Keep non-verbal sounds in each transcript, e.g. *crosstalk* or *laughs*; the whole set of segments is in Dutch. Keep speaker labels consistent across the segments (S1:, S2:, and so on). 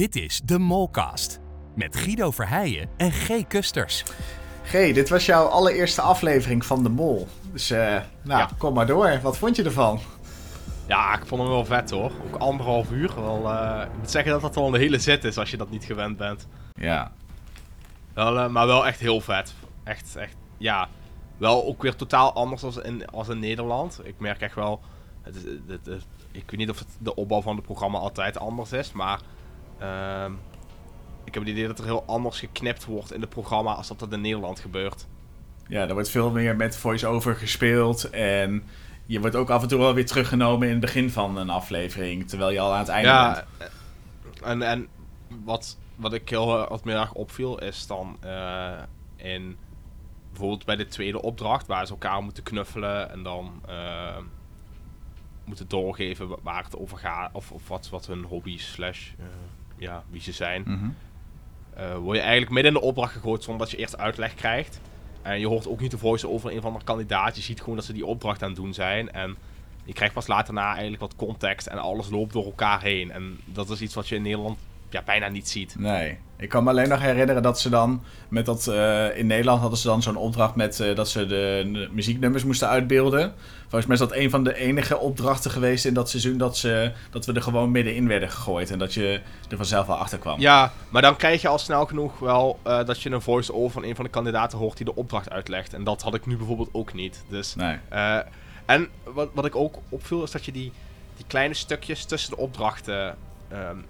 S1: Dit is de Molcast met Guido Verheijen en G. Kusters.
S2: G, dit was jouw allereerste aflevering van De Mol. Dus uh, nou, kom maar door. Wat vond je ervan?
S3: Ja, ik vond hem wel vet hoor. Ook anderhalf uur. Wel, uh, ik moet zeggen dat dat wel een hele zet is als je dat niet gewend bent.
S2: Ja.
S3: Wel, uh, maar wel echt heel vet. Echt, echt, ja. Wel ook weer totaal anders als in, als in Nederland. Ik merk echt wel... Het, het, het, ik weet niet of het de opbouw van het programma altijd anders is, maar... Uh, ik heb het idee dat er heel anders geknipt wordt in het programma als dat, dat in Nederland gebeurt.
S2: Ja, er wordt veel meer met voice-over gespeeld en je wordt ook af en toe wel weer teruggenomen in het begin van een aflevering, terwijl je al aan het einde
S3: ja,
S2: bent.
S3: En, en wat, wat ik heel wat meer erg opviel is dan uh, in bijvoorbeeld bij de tweede opdracht waar ze elkaar moeten knuffelen en dan uh, moeten doorgeven waar het over gaat of, of wat, wat hun hobby's slash uh, ja, wie ze zijn. Uh, word je eigenlijk midden in de opdracht gegooid zonder dat je eerst uitleg krijgt. En je hoort ook niet de voice over een van de kandidaat. Je ziet gewoon dat ze die opdracht aan het doen zijn. En je krijgt pas later na eigenlijk wat context en alles loopt door elkaar heen. En dat is iets wat je in Nederland ja, bijna niet ziet.
S2: Nee. Ik kan me alleen nog herinneren dat ze dan met dat uh, in Nederland hadden ze dan zo'n opdracht met uh, dat ze de, de, muzieknummers moesten uitbeelden. Volgens mij is dat een van de enige opdrachten geweest in dat seizoen dat, ze, dat we er gewoon middenin werden gegooid en dat je er vanzelf wel achter kwam.
S3: Ja, maar dan krijg je al snel genoeg wel uh, dat je een voice-over van een van de kandidaten hoort die de opdracht uitlegt. En dat had ik nu bijvoorbeeld ook niet. Dus,
S2: nee.
S3: en wat, wat ik ook opviel is dat je die, die kleine stukjes tussen de opdrachten um,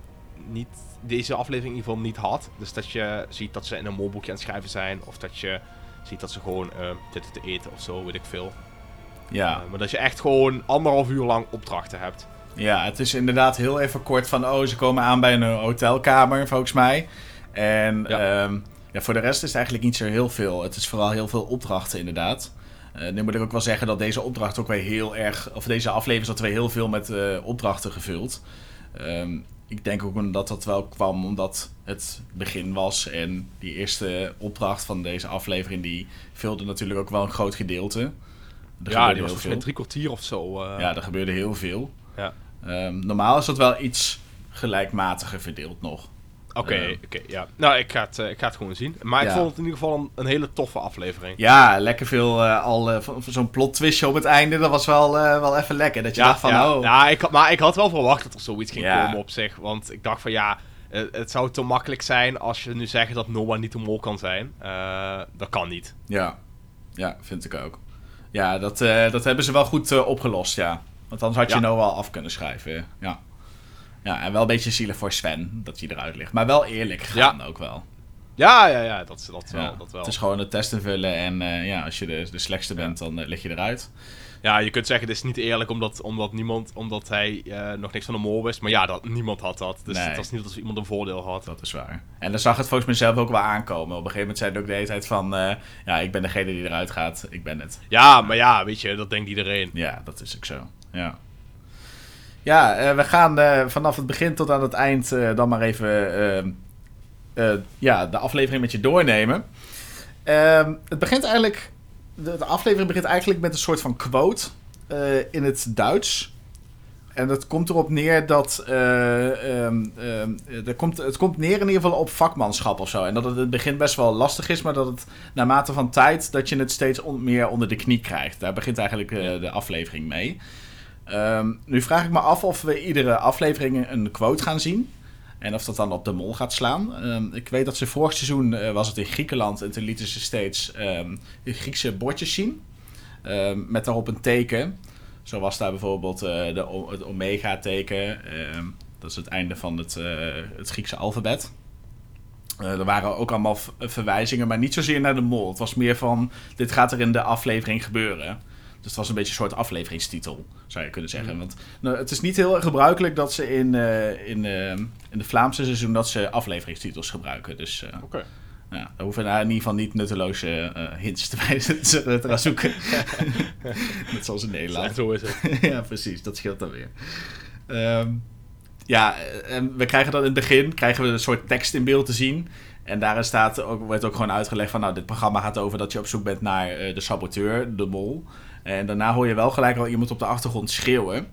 S3: niet deze aflevering in ieder geval niet had. Dus dat je ziet dat ze in een molboekje aan het schrijven zijn. Of dat je ziet dat ze gewoon uh, zitten te eten of zo, weet ik veel.
S2: Ja.
S3: Uh, maar dat je echt gewoon anderhalf uur lang opdrachten hebt.
S2: Ja, het is inderdaad heel even kort van... Oh, ze komen aan bij een hotelkamer, volgens mij. En ja. Um, ja, voor de rest is het eigenlijk niet zo heel veel. Het is vooral heel veel opdrachten, inderdaad. Uh, nu moet ik ook wel zeggen dat deze opdracht ook weer heel erg... Of deze aflevering zat weer heel veel met opdrachten gevuld. Um, ik denk ook dat dat wel kwam omdat het begin was. En die eerste opdracht van deze aflevering, die vulde natuurlijk ook wel een groot gedeelte.
S3: Er ja, die was drie kwartier of zo. Uh...
S2: Ja, er gebeurde heel veel.
S3: Ja.
S2: Um, normaal is dat wel iets gelijkmatiger verdeeld nog.
S3: Oké, okay, uh, okay, ja. Nou, ik ga, het, uh, ik ga het gewoon zien. Maar ik ja. vond het in ieder geval een, een hele toffe aflevering.
S2: Ja, lekker veel uh, al zo'n plot twistje op het einde. Dat was wel, wel even lekker. Dat je
S3: ja,
S2: dacht van,
S3: ja,
S2: oh.
S3: Ja, ik, maar ik had wel verwacht dat er zoiets ging komen op zich. Want ik dacht van, ja, het zou te makkelijk zijn als je nu zegt dat Noah niet de mol kan zijn. dat kan niet.
S2: Ja, ja, vind ik ook. Ja, dat, dat hebben ze wel goed opgelost, ja. Want anders had je Noah af kunnen schrijven, ja. Ja, en wel een beetje zielig voor Sven dat hij eruit ligt. Maar wel eerlijk gegaan ja. ook wel.
S3: Ja, ja, ja, dat, dat, wel,
S2: ja,
S3: dat wel.
S2: Het is gewoon het testen vullen en uh, ja, als je de, de slechtste bent, dan uh, lig je eruit.
S3: Ja, je kunt zeggen, het is niet eerlijk omdat, omdat, niemand, omdat hij uh, nog niks van de mol wist. Maar ja, dat, niemand had dat. Dus nee. het was niet dat iemand een voordeel had.
S2: Dat is waar. En dan zag het volgens mij zelf ook wel aankomen. Op een gegeven moment zei hij ook de hele tijd van... ja, ik ben degene die eruit gaat. Ik ben het.
S3: Ja, maar ja, weet je, dat denkt iedereen.
S2: Ja, dat is ook zo. Ja. Ja, uh, we gaan uh, vanaf het begin tot aan het eind uh, dan maar even ja, de aflevering met je doornemen. Ehm, het begint eigenlijk. De, de, aflevering begint eigenlijk met een soort van quote in het Duits. En dat komt erop neer dat. Um, um, er komt, het komt neer in ieder geval op vakmanschap of zo. En dat het in het begin best wel lastig is, maar dat het naarmate van tijd. dat je het steeds on, meer onder de knie krijgt. Daar begint eigenlijk de aflevering mee. Um, nu vraag ik me af of we iedere aflevering een quote gaan zien. En of dat dan op de mol gaat slaan. Um, ik weet dat ze vorig seizoen uh, was het in Griekenland. En toen lieten ze steeds um, Griekse bordjes zien. met daarop een teken. Zo was daar bijvoorbeeld uh, de, het omega-teken. dat is het einde van het, uh, het Griekse alfabet. er waren ook allemaal verwijzingen, maar niet zozeer naar de mol. Het was meer van, dit gaat er in de aflevering gebeuren. Dus het was een beetje een soort afleveringstitel, zou je kunnen zeggen. Want nou, het is niet heel gebruikelijk dat ze in, uh, in, uh, in de Vlaamse seizoen dat ze afleveringstitels gebruiken. Dus uh,
S3: okay.
S2: ja, daar hoeven we in ieder geval niet nutteloze hints te, *laughs* wijzen, te gaan zoeken. *laughs* Net zoals in Nederland.
S3: Zo is het.
S2: ja, precies. Dat scheelt dan weer. Um, ja, en we krijgen dan in het begin krijgen we een soort tekst in beeld te zien. En daarin staat ook, wordt ook gewoon uitgelegd van... nou, dit programma gaat over dat je op zoek bent naar de saboteur, de mol... En daarna hoor je wel gelijk al iemand op de achtergrond schreeuwen.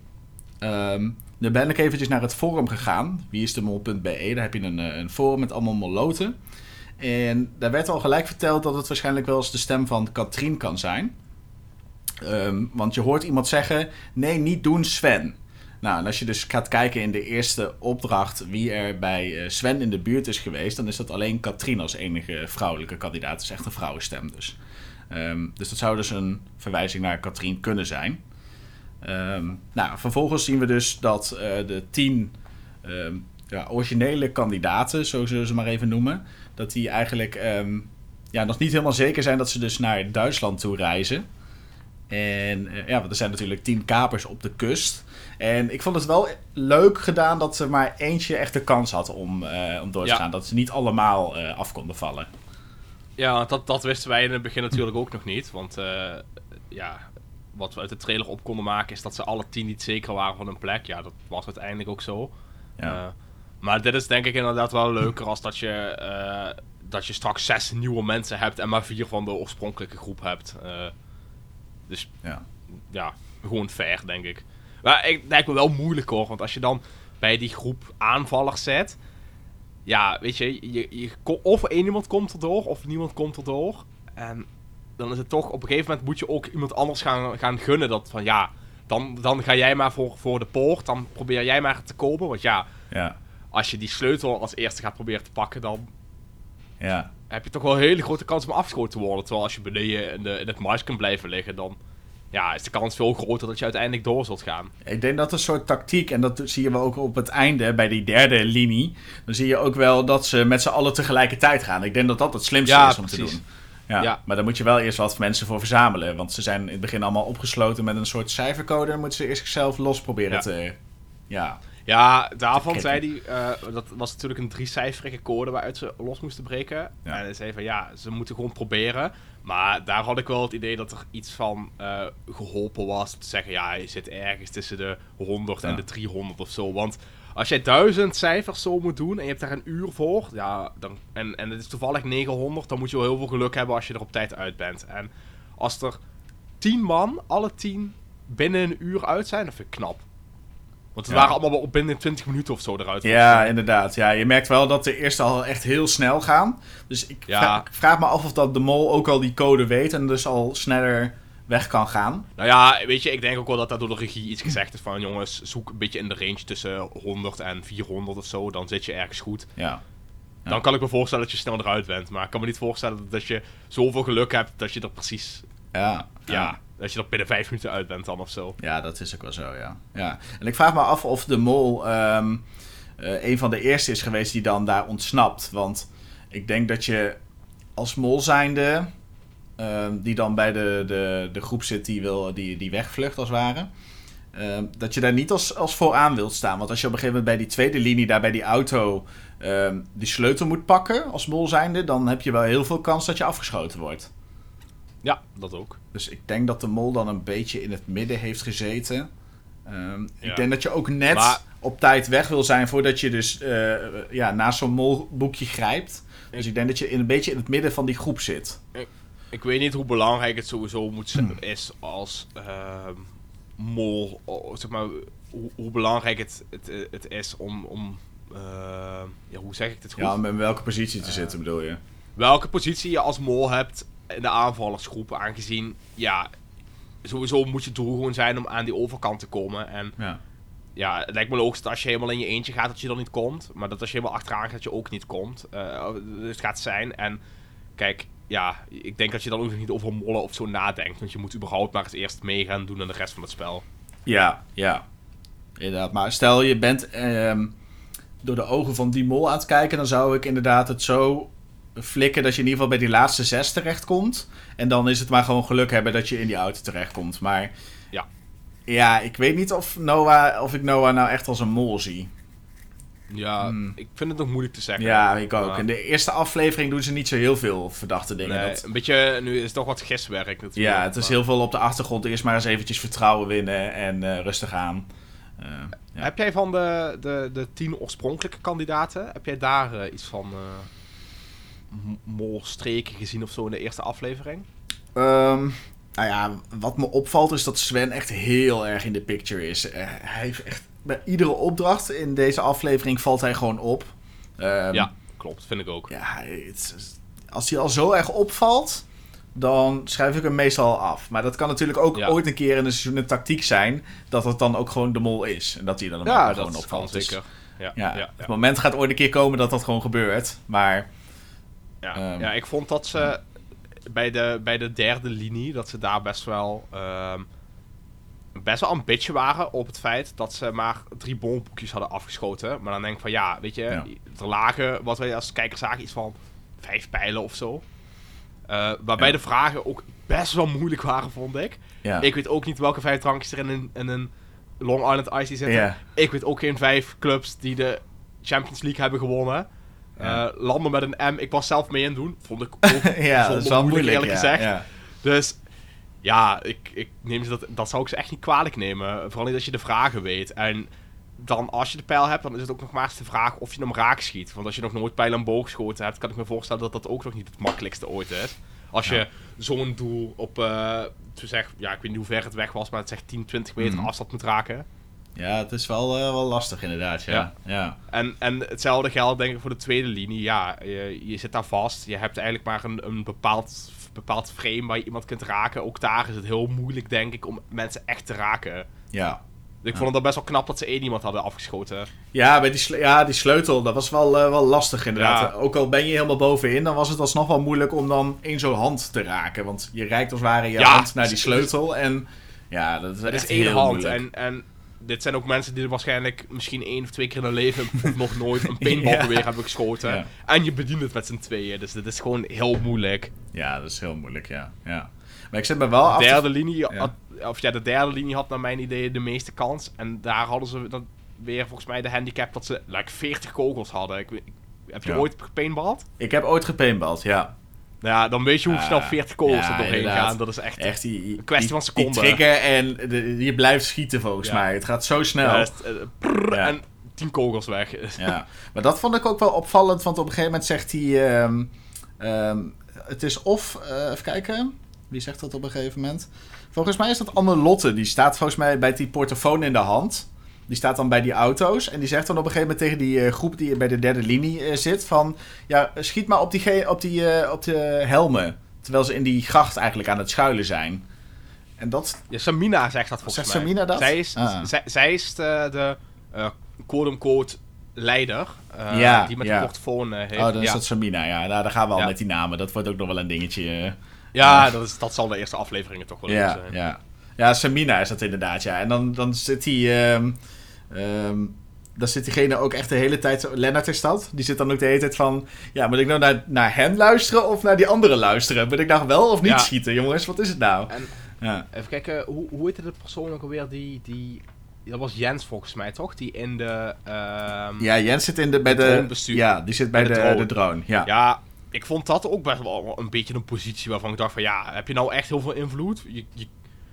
S2: Ehm dan ben ik eventjes naar het forum gegaan. Wie is de? Daar heb je een, een forum met allemaal moloten. En daar werd al gelijk verteld dat het waarschijnlijk wel eens de stem van Katrien kan zijn. Ehm, want je hoort iemand zeggen: nee, niet doen, Sven. Nou, en als je dus gaat kijken in de eerste opdracht wie er bij uh, Sven in de buurt is geweest, dan is dat alleen Katrien als enige vrouwelijke kandidaat. Het is echt een vrouwenstem dus. Um, dus dat zou dus een verwijzing naar Katrien kunnen zijn. Um, nou, vervolgens zien we dus dat uh, de tien ja, originele kandidaten, zo zullen we ze maar even noemen, dat die eigenlijk ja, nog niet helemaal zeker zijn dat ze dus naar Duitsland toe reizen. En uh, ja, want er zijn natuurlijk tien kapers op de kust. En ik vond het wel leuk gedaan dat er maar eentje echt de kans had om, uh, om door te ja. gaan. Dat ze niet allemaal af konden vallen.
S3: Ja, dat, dat wisten wij in het begin natuurlijk ook nog niet. Want ja, wat we uit de trailer op konden maken is dat ze alle tien niet zeker waren van een plek. Ja, dat was uiteindelijk ook zo. Ja. maar dit is denk ik inderdaad wel leuker als dat je, dat je straks zes nieuwe mensen hebt en maar vier van de oorspronkelijke groep hebt. Dus ja. ja, gewoon fair, denk ik. Maar ik lijkt me wel moeilijk hoor, want als je dan bij die groep aanvallers zet. Ja, weet je, je, je of één iemand komt erdoor, of niemand komt erdoor. En dan is het toch, op een gegeven moment moet je ook iemand anders gaan, gaan gunnen. Dat van ja, dan, dan ga jij maar voor, voor de poort, dan probeer jij maar te komen. Want ja,
S2: ja,
S3: als je die sleutel als eerste gaat proberen te pakken, dan
S2: ja.
S3: heb je toch wel een hele grote kans om afgeschoten te worden. Terwijl als je beneden in, de, in het mais kunt blijven liggen, dan ja, is de kans veel groter dat je uiteindelijk door zult gaan.
S2: Ik denk dat een soort tactiek, en dat zie je wel ook op het einde bij die derde linie. Dan zie je ook wel dat ze met z'n allen tegelijkertijd gaan. Ik denk dat dat het slimste
S3: ja,
S2: is om
S3: precies.
S2: te doen. Ja, ja, maar daar moet je wel eerst wat mensen voor verzamelen. Want ze zijn in het begin allemaal opgesloten met een soort cijfercode. Dan moeten ze eerst zichzelf los proberen
S3: Ja.
S2: te... Ja,
S3: Ja, daarvan zei hij, eh, dat was natuurlijk een driecijferige code waaruit ze los moesten breken.
S2: Ja.
S3: En hij zei van ja, ze moeten gewoon proberen. Maar daar had ik wel het idee dat er iets van eh, geholpen was. Te zeggen, ja, je zit ergens tussen de 100 en de 300 of zo. Want als jij duizend cijfers zo moet doen en je hebt daar een uur voor, ja, dan, en, en het is toevallig 900, dan moet je wel heel veel geluk hebben als je er op tijd uit bent. En als er 10 man, alle 10 binnen een uur uit zijn, dat vind ik knap. Want het
S2: Ja.
S3: waren allemaal wel binnen 20 minuten of zo eruit.
S2: ja, inderdaad. Ja, je merkt wel dat de eerste al echt heel snel gaan. Dus ik,
S3: Ja.
S2: vraag, ik vraag me af of dat de mol ook al die code weet en dus al sneller weg kan gaan.
S3: Nou ja, weet je, ik denk ook wel dat daar door de regie iets gezegd is van... jongens, zoek een beetje in de range tussen 100 en 400 of zo. Dan zit je ergens goed.
S2: Ja. Ja.
S3: Dan kan ik me voorstellen dat je snel eruit bent. Maar ik kan me niet voorstellen dat je zoveel geluk hebt dat je er precies...
S2: Ja.
S3: Ja, dat je er binnen 5 minuten uit bent dan of zo.
S2: Ja, dat is ook wel zo, ja. ja. En ik vraag me af of de mol ehm, eh, een van de eerste is geweest die dan daar ontsnapt. Want ik denk dat je als mol zijnde, ehm, die dan bij de, de, de groep zit die, wil, die, die wegvlucht als het ware... ehm, dat je daar niet als, als vooraan wilt staan. Want als je op een gegeven moment bij die tweede linie, daar bij die auto, die sleutel moet pakken als mol zijnde... dan heb je wel heel veel kans dat je afgeschoten wordt.
S3: Ja, dat ook.
S2: Dus ik denk dat de mol dan een beetje in het midden heeft gezeten. Ehm,
S3: Ja.
S2: Ik denk dat je ook net
S3: Maar-
S2: op tijd weg wil zijn voordat je dus eh, ja, naast zo'n molboekje grijpt. Dus ik denk dat je in, een beetje in het midden van die groep zit.
S3: Ik weet niet hoe belangrijk het sowieso moet zijn, is als ehm, mol. zeg maar, hoe, hoe belangrijk het, het, het is om. om ehm, ja, hoe zeg ik dit goed?
S2: Ja, om in welke positie te zitten bedoel je?
S3: welke positie je als mol hebt in de aanvallersgroep. Aangezien, ja, sowieso moet je doel gewoon zijn om aan die overkant te komen. En
S2: Ja.
S3: ja, het lijkt me logisch dat als je helemaal in je eentje gaat, dat je dan niet komt. Maar dat als je helemaal achteraan gaat, dat je ook niet komt. Eh, dus het gaat zijn. En kijk, ja, ik denk dat je dan ook niet over mollen of zo nadenkt. Want je moet überhaupt maar eens eerst mee gaan doen aan de rest van het spel.
S2: Ja, ja. Inderdaad. Maar stel je bent ehm, door de ogen van die mol aan het kijken, dan zou ik inderdaad het zo flikken dat je in ieder geval bij die laatste zes terechtkomt. En dan is het maar gewoon geluk hebben dat je in die auto terechtkomt. Maar
S3: Ja.
S2: ja, ik weet niet of, Noah, of ik Noah nou echt als een mol zie.
S3: Ja,
S2: Hmm.
S3: ik vind het nog moeilijk te zeggen.
S2: Ja, ik ook.
S3: Maar-
S2: In de eerste aflevering doen ze niet zo heel veel verdachte dingen.
S3: Nee,
S2: Dat-
S3: een beetje, nu is het toch wat giswerk natuurlijk.
S2: ja, het is
S3: maar-
S2: heel veel op de achtergrond. Eerst maar eens eventjes vertrouwen winnen en eh, rustig aan. Eh, ja.
S3: Heb jij van de, de, de tien oorspronkelijke kandidaten, heb jij daar eh, iets van molstreken gezien of zo in de eerste aflevering?
S2: Ehm, nou ja, wat me opvalt is dat Sven echt heel erg in de picture is. Eh, hij heeft echt bij iedere opdracht in deze aflevering valt hij gewoon op. Ehm,
S3: ja, klopt. Vind ik ook.
S2: Ja, het is- als hij al zo erg opvalt, dan schrijf ik hem meestal af. Maar dat kan natuurlijk ook
S3: Ja.
S2: ooit een keer in een seizoen een tactiek zijn. Dat het dan ook gewoon de mol is. En dat hij dan
S3: Ja,
S2: ook gewoon
S3: dat
S2: opvalt.
S3: kan
S2: Dus,
S3: zeker. Ja,
S2: ja,
S3: ja, ja.
S2: het moment gaat ooit een keer komen dat dat gewoon gebeurt. Maar
S3: Ja,
S2: Ehm,
S3: ja, ik vond dat ze bij de, bij de derde linie, dat ze daar best wel, ehm, best wel een beetje waren op het feit dat ze maar drie bomboekjes hadden afgeschoten. Maar dan denk ik van ja, weet je,
S2: Ja.
S3: er lagen, wat wij als kijkers zagen, iets van vijf pijlen of zo. Eh, waarbij
S2: Ja.
S3: de vragen ook best wel moeilijk waren, vond ik.
S2: ja.
S3: Ik weet ook niet welke vijf drankjes er in een, in een Long Island Ice zitten. Ik weet ook geen vijf clubs die de Champions League hebben gewonnen.
S2: Ja.
S3: Eh, landen met een M, ik was zelf mee het doen. Vond ik *laughs* ook
S2: ja, dat is wel moeilijk,
S3: eerlijk
S2: ja,
S3: gezegd.
S2: Ja.
S3: Dus ja, ik, ik neem ze dat, dat zou ik ze echt niet kwalijk nemen. Vooral niet als je de vragen weet. En dan als je de pijl hebt, dan is het ook nog maar eens de vraag of je hem raak schiet. Want als je nog nooit pijl en boog geschoten hebt, kan ik me voorstellen dat dat ook nog niet het makkelijkste ooit is. Als je
S2: Ja.
S3: zo'n doel op, eh zo zeg, ja, ik weet niet hoe ver het weg was, maar het zegt 10, 20 meter
S2: Mhm.
S3: afstand moet raken.
S2: Ja, het is wel, eh, wel lastig inderdaad, ja.
S3: Ja.
S2: ja.
S3: En, en hetzelfde geldt denk ik voor de tweede linie. Ja, je, je zit daar vast. Je hebt eigenlijk maar een, een bepaald, bepaald frame waar je iemand kunt raken. Ook daar is het heel moeilijk, denk ik, om mensen echt te raken.
S2: ja.
S3: Dus ik vond het dan best wel knap dat ze één iemand hadden afgeschoten.
S2: Ja, bij die, ja, die sleutel, dat was wel, eh, wel lastig inderdaad.
S3: Ja.
S2: Ook al ben je helemaal bovenin, dan was het alsnog wel moeilijk om dan één zo'n hand te raken. Want je reikt als het ware je
S3: Ja,
S2: hand naar die sleutel en ja, dat is
S3: één hand.
S2: moeilijk.
S3: En, en dit zijn ook mensen die er waarschijnlijk misschien één of twee keer in hun leven *laughs* of nog nooit een paintball
S2: Ja.
S3: weer hebben geschoten.
S2: Ja.
S3: En je bedient het met z'n tweeën. Dus dit is gewoon heel moeilijk.
S2: Ja, dat is heel moeilijk, ja. ja. Maar ik zet me wel af
S3: De derde linie had, of ja, de derde linie had naar mijn idee de meeste kans. En daar hadden ze dan weer volgens mij de handicap dat ze like 40 kogels hadden. Ik, heb je ooit gepaintballed?
S2: Ik heb ooit gepaintbald, ja.
S3: Nou ja, dan weet je hoe
S2: Ah,
S3: snel 40 kogels er doorheen gaan. Dat is echt...
S2: Echt die,
S3: Een kwestie van seconden.
S2: Trigger en je blijft schieten volgens mij. Het gaat zo snel.
S3: Eh. En 10 kogels weg. *laughs*
S2: Ja, maar dat vond ik ook wel opvallend, want op een gegeven moment zegt hij... ehm, ehm, het is of... eh, even kijken, wie zegt dat op een gegeven moment? Volgens mij is dat Anne Lotte, die staat volgens mij bij die portofoon in de hand. Die staat dan bij die auto's en die zegt dan op een gegeven moment tegen die eh, groep die bij de derde linie eh, zit van... Ja, schiet maar op die, op die eh, op de helmen. Terwijl ze in die gracht eigenlijk aan het schuilen zijn. En dat...
S3: Ja, Samina zegt dat volgens
S2: Zegt
S3: mij.
S2: Samina dat?
S3: Zij is,
S2: Ah.
S3: zij, zij is de, de quote-unquote leider.
S2: Ja,
S3: die met
S2: ja.
S3: de portofoon heeft.
S2: Oh, dan is dat Samina, ja. Nou, daar gaan we al met die namen. Dat wordt ook nog wel een dingetje...
S3: ja, dat, is, dat zal de eerste afleveringen toch wel
S2: Ja,
S3: zijn.
S2: ja. Ja, Samina is dat inderdaad, ja. En dan, dan zit hij... ehm, ehm, dan zit diegene ook echt de hele tijd... Lennart is dat. Die zit dan ook de hele tijd van... Ja, moet ik nou naar, naar hen luisteren of naar die anderen luisteren? Moet ik nou wel of niet
S3: Ja.
S2: schieten? Jongens, wat is het nou?
S3: En
S2: Ja,
S3: even kijken, hoe, hoe heette de persoon ook alweer die, die... Dat was Jens volgens mij, toch? Die in de... ehm,
S2: ja Jens zit in de, bij
S3: De
S2: de... Ja, die zit bij
S3: Bij
S2: de,
S3: de
S2: de,
S3: drone.
S2: drone. Ja.
S3: Ja, ik vond dat ook best wel een beetje een positie waarvan ik dacht van... Ja, heb je nou echt heel veel invloed? Je, je-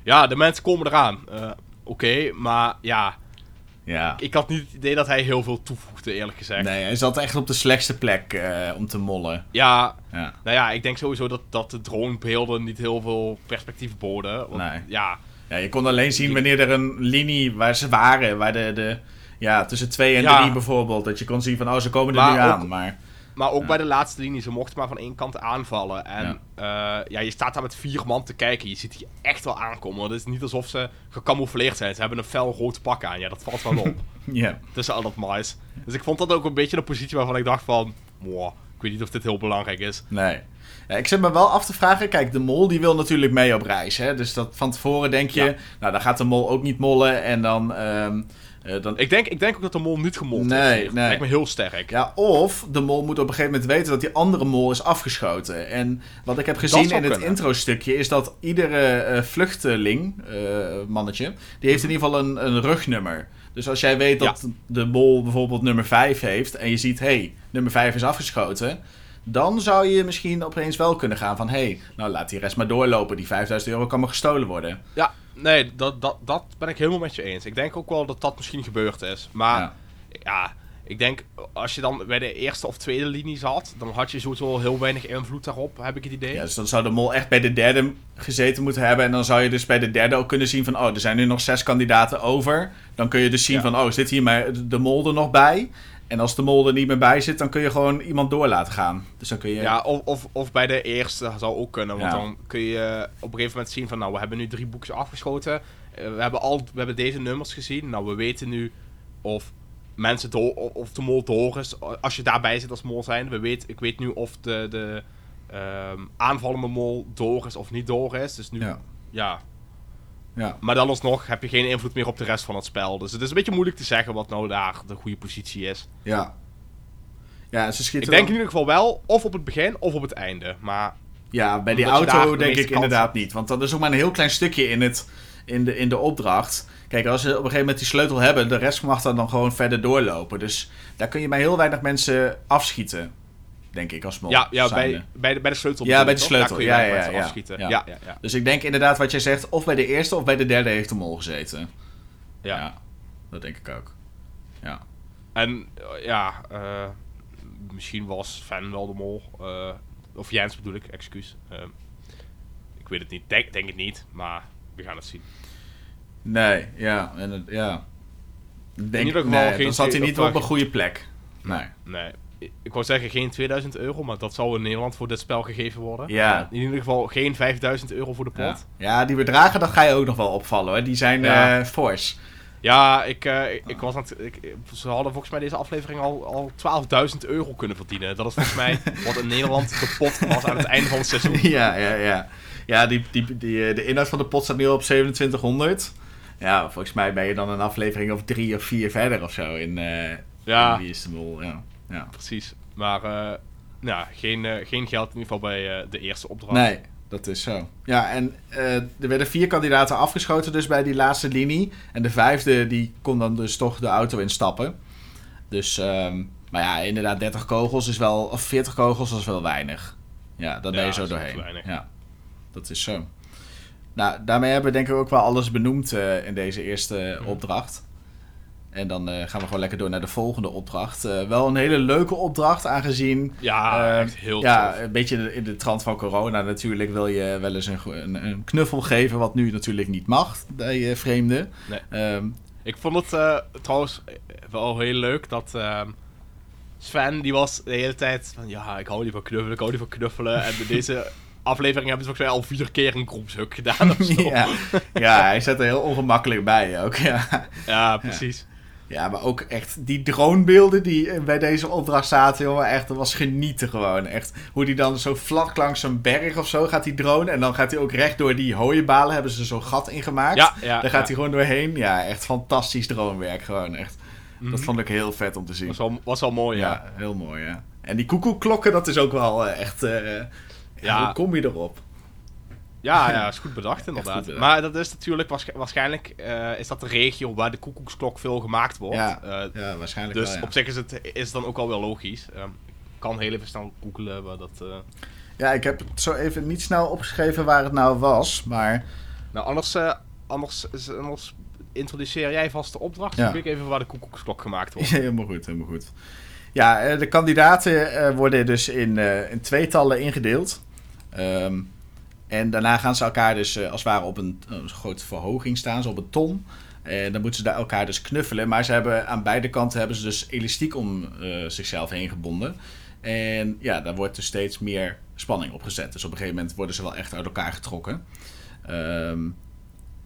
S3: ja, de mensen komen eraan. Eh, Oké, maar ja,
S2: ja.
S3: ik had niet het idee dat hij heel veel toevoegde, eerlijk gezegd.
S2: Nee, hij zat echt op de slechtste plek eh, om te mollen.
S3: Ja,
S2: Ja.
S3: nou ja, ik denk sowieso dat, dat de dronebeelden niet heel veel perspectief boden. Want,
S2: Nee.
S3: Ja,
S2: Ja, je kon alleen zien wanneer er een linie waar ze waren, waar de, de ja, tussen 2 en
S3: Ja.
S2: 3 bijvoorbeeld, dat je kon zien van, oh, ze komen er
S3: Maar
S2: nu
S3: ook-
S2: aan, maar...
S3: maar ook
S2: Ja.
S3: bij de laatste linie, ze mochten maar van één kant aanvallen. En ja. ja, je staat daar met vier man te kijken. Je ziet die echt wel aankomen. Want het is niet alsof ze gecamoufleerd zijn. Ze hebben een fel rood pak aan. Ja, dat valt wel op. *laughs*
S2: Ja,
S3: tussen al dat mais. Dus ik vond dat ook een beetje een positie waarvan ik dacht van... Wow, ik weet niet of dit heel belangrijk is.
S2: nee. Ja, ik zit me wel af te vragen, kijk, de mol die wil natuurlijk mee op reis, hè, dus dat van tevoren denk je,
S3: Ja.
S2: nou, dan gaat de mol ook niet mollen en dan... ehm, eh, dan
S3: Ik denk, ik denk ook dat de mol niet gemold
S2: Nee,
S3: is. hier.
S2: nee.
S3: Dat lijkt me heel sterk.
S2: Ja, of de mol moet op een gegeven moment weten dat die andere mol is afgeschoten. En wat ik heb gezien in het intro-stukje is dat iedere eh, vluchteling, eh, mannetje, die heeft in ieder geval een, een rugnummer. Dus als jij weet dat de mol bijvoorbeeld nummer 5 heeft en je ziet, hé, hey, nummer 5 is afgeschoten. Dan zou je misschien opeens wel kunnen gaan van, hé, hey, nou laat die rest maar doorlopen. Die 5000 euro kan maar gestolen worden.
S3: Ja, nee, dat, dat, dat ben ik helemaal met je eens. Ik denk ook wel dat dat misschien gebeurd is. Maar
S2: Ja.
S3: ja, ik denk, als je dan bij de eerste of tweede linie zat, dan had je sowieso heel weinig invloed daarop, heb ik het idee.
S2: Ja, dus dan zou de mol echt bij de derde gezeten moeten hebben. En dan zou je dus bij de derde ook kunnen zien van... Oh, er zijn nu nog zes kandidaten over. Dan kun je dus zien
S3: Ja.
S2: van... Oh, zit hier maar de mol er nog bij? En als de mol er niet meer bij zit, dan kun je gewoon iemand door laten gaan. Dus dan kun je...
S3: Ja, of, of, of bij de eerste zou ook kunnen. Want
S2: Ja.
S3: dan kun je op een gegeven moment zien van... Nou, we hebben nu drie boekjes afgeschoten. Eh, we, hebben al, we hebben deze nummers gezien. Nou, we weten nu of mensen door... Of de mol door is. Als je daarbij zit als mol zijn. We weet, ik weet nu of de, de ehm, aanvallende mol door is of niet door is. Dus nu...
S2: Ja.
S3: ja.
S2: Ja.
S3: Maar dan alsnog heb je geen invloed meer op de rest van het spel. Dus het is een beetje moeilijk te zeggen wat nou daar de goede positie is.
S2: Ja. Ja, ze schieten
S3: Ik denk in ieder geval wel of op het begin of op het einde. Maar
S2: Ja, bij die auto
S3: de
S2: denk ik inderdaad niet. Want dat is ook maar een heel klein stukje in, het, in, de, in de opdracht. Kijk, als ze op een gegeven moment die sleutel hebben, de rest mag dan, dan gewoon verder doorlopen. Dus daar kun je maar heel weinig mensen afschieten. Denk ik als mol.
S3: ja, ja bij, bij, de, bij de sleutel.
S2: Ja, bij de sleutel. Ja, ja, ja.
S3: afschieten.
S2: Ja.
S3: Ja, ja, ja.
S2: Dus ik denk inderdaad wat jij zegt, of bij de eerste of bij de derde heeft de mol gezeten.
S3: Ja.
S2: dat denk ik ook. Ja.
S3: En eh, ja, eh, misschien was Fan wel de mol. eh, of Jens bedoel ik, excuus. Eh, ik weet het niet. Denk, denk het niet, maar we gaan het zien.
S2: Nee, ja. En het, ja. Denk,
S3: ieder geval
S2: nee, dan zat hij niet op een goede plek. Nee.
S3: Nee. Ik- wou zeggen geen 2000 euro, maar dat zou in Nederland voor dit spel gegeven worden.
S2: Ja.
S3: In ieder geval geen 5000 euro voor de pot.
S2: Ja. ja, die bedragen, dat ga je ook nog wel opvallen hoor. Die zijn
S3: Ja.
S2: eh fors.
S3: Ja, ik, eh, ik, ik was aan het, ik, ze hadden volgens mij deze aflevering al, al 12.000 euro kunnen verdienen. Dat is volgens mij *laughs* wat in Nederland de pot was aan het einde van het seizoen.
S2: ja, ja, ja. Ja, die, die, die, eh, de inhoud van de pot staat nu op 2700. Ja, volgens mij ben je dan een aflevering of drie of vier verder of zo in, eh
S3: Ja.
S2: in Wie is de Mol. Ja. Ja.
S3: Precies. Maar eh, nou, geen, eh, geen geld in ieder geval bij eh, de eerste opdracht.
S2: Nee, dat is zo. Ja, en er werden vier kandidaten afgeschoten dus bij die laatste linie. En de vijfde, die kon dan dus toch de auto instappen. Dus, ehm, maar ja, inderdaad, 30 kogels is wel, of 40 kogels is wel weinig. Ja, ben
S3: Ja,
S2: je zo
S3: dat
S2: doorheen. Ja, dat is zo. Nou, daarmee hebben we denk ik ook wel alles benoemd in deze eerste
S3: Mhm.
S2: opdracht. En dan eh, gaan we gewoon lekker door naar de volgende opdracht. Eh, wel een hele leuke opdracht, aangezien
S3: Ja,
S2: eh,
S3: echt heel
S2: ja,
S3: tof.
S2: een beetje in de- in de trant van corona natuurlijk wil je wel eens een, een, een knuffel geven, wat nu natuurlijk niet mag bij eh, vreemden.
S3: Nee.
S2: Ehm,
S3: Ik vond het trouwens wel heel leuk dat ehm, Sven, die was de hele tijd van ja, ik hou niet van knuffelen, ik hou niet van knuffelen. En in deze *laughs* aflevering hebben ze volgens mij al vier keer een groepshuk gedaan of zo. *laughs*
S2: ja, ja, hij zit er heel ongemakkelijk bij ook. Ja.
S3: Ja, precies.
S2: ja, maar ook echt die dronebeelden die eh, bij deze opdracht zaten, jongen, echt, dat was genieten gewoon. Echt, hoe die dan zo vlak langs een berg of zo gaat die drone en dan gaat hij ook recht door die hooienbalen, hebben ze zo'n gat ingemaakt.
S3: Ja, ja.
S2: Daar gaat hij gewoon doorheen. Ja, echt fantastisch dronewerk gewoon, echt. Dat
S3: Mhm.
S2: vond ik heel vet om te zien.
S3: was wel, was wel mooi, ja.
S2: Ja, heel mooi, ja. En die koekoekklokken, dat is ook wel eh, echt... eh, ja.
S3: Ja.
S2: Hoe kom je erop?
S3: Ja, ja, is goed bedacht inderdaad.
S2: goed bedacht.
S3: Maar dat is natuurlijk waarsch- waarschijnlijk eh, is dat de regio waar de koekoeksklok veel gemaakt wordt.
S2: Ja,
S3: Eh,
S2: Ja, waarschijnlijk
S3: dus
S2: wel, ja.
S3: op zich is het is dan ook wel weer logisch. Ehm, ik kan heel even snel googelen waar dat... eh,
S2: Ja, ik heb het zo even niet snel opgeschreven waar het nou was, maar...
S3: Nou, anders, anders, anders introduceer jij vast de opdracht.
S2: Ja.
S3: Dan kijk even waar de koekoeksklok gemaakt wordt. *laughs*
S2: Helemaal goed, helemaal goed. Ja, de kandidaten worden dus in, in tweetallen ingedeeld. Ehm, en daarna gaan ze elkaar dus eh, als het ware op een, een grote verhoging staan, zo op een ton. En dan moeten ze daar elkaar dus knuffelen. Maar ze hebben, aan beide kanten hebben ze dus elastiek om eh, zichzelf heen gebonden. En ja, daar wordt dus steeds meer spanning op gezet. Dus op een gegeven moment worden ze wel echt uit elkaar getrokken. Ehm,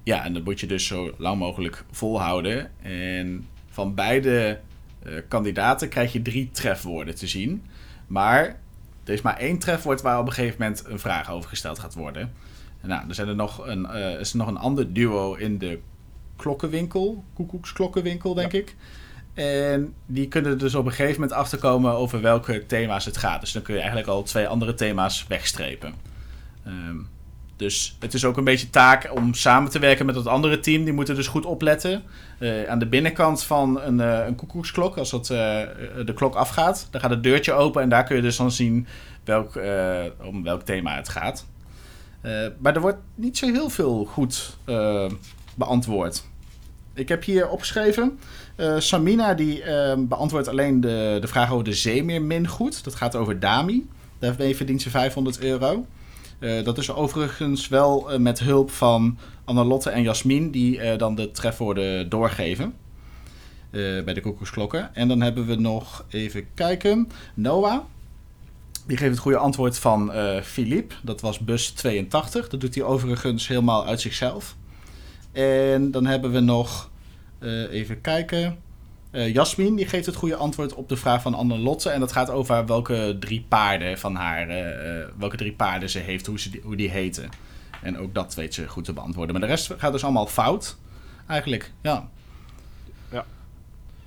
S2: ja, en dat moet je dus zo lang mogelijk volhouden. En van beide eh, kandidaten krijg je drie trefwoorden te zien. Maar er is maar één trefwoord waar op een gegeven moment een vraag over gesteld gaat worden. En nou, er zijn er nog een, eh, is er nog een ander duo in de klokkenwinkel, koekoeksklokkenwinkel, denk ik. En die kunnen er dus op een gegeven moment achterkomen over welke thema's het gaat. Dus dan kun je eigenlijk al twee andere thema's wegstrepen. Ehm, dus het is ook een beetje taak om samen te werken met het andere team. Die moeten dus goed opletten. Eh, aan de binnenkant van een, eh, een koekoeksklok, als dat, eh, de klok afgaat, dan gaat het deurtje open en daar kun je dus dan zien welk, om welk thema het gaat. Maar er wordt niet zo heel veel goed beantwoord. Ik heb hier opgeschreven. Samina die beantwoordt alleen de, de vraag over de zeemeermin goed. Dat gaat over Dami. Daarmee verdient ze 500 euro. Eh, dat is overigens wel eh, met hulp van Annelotte en Jasmin... die eh, dan de trefwoorden doorgeven. bij de koekoeksklokken. En dan hebben we nog, even kijken, Noah. Die geeft het goede antwoord van Philippe. Dat was bus 82. Dat doet hij overigens helemaal uit zichzelf. En dan hebben we nog, even kijken, eh Jasmin. Die geeft het goede antwoord op de vraag van Anne Lotte. En dat gaat over welke drie paarden van haar, eh, eh, welke drie paarden ze heeft, hoe, ze die, hoe die heten. En ook dat weet ze goed te beantwoorden. Maar de rest gaat dus allemaal fout, eigenlijk. Ja.
S3: Ja.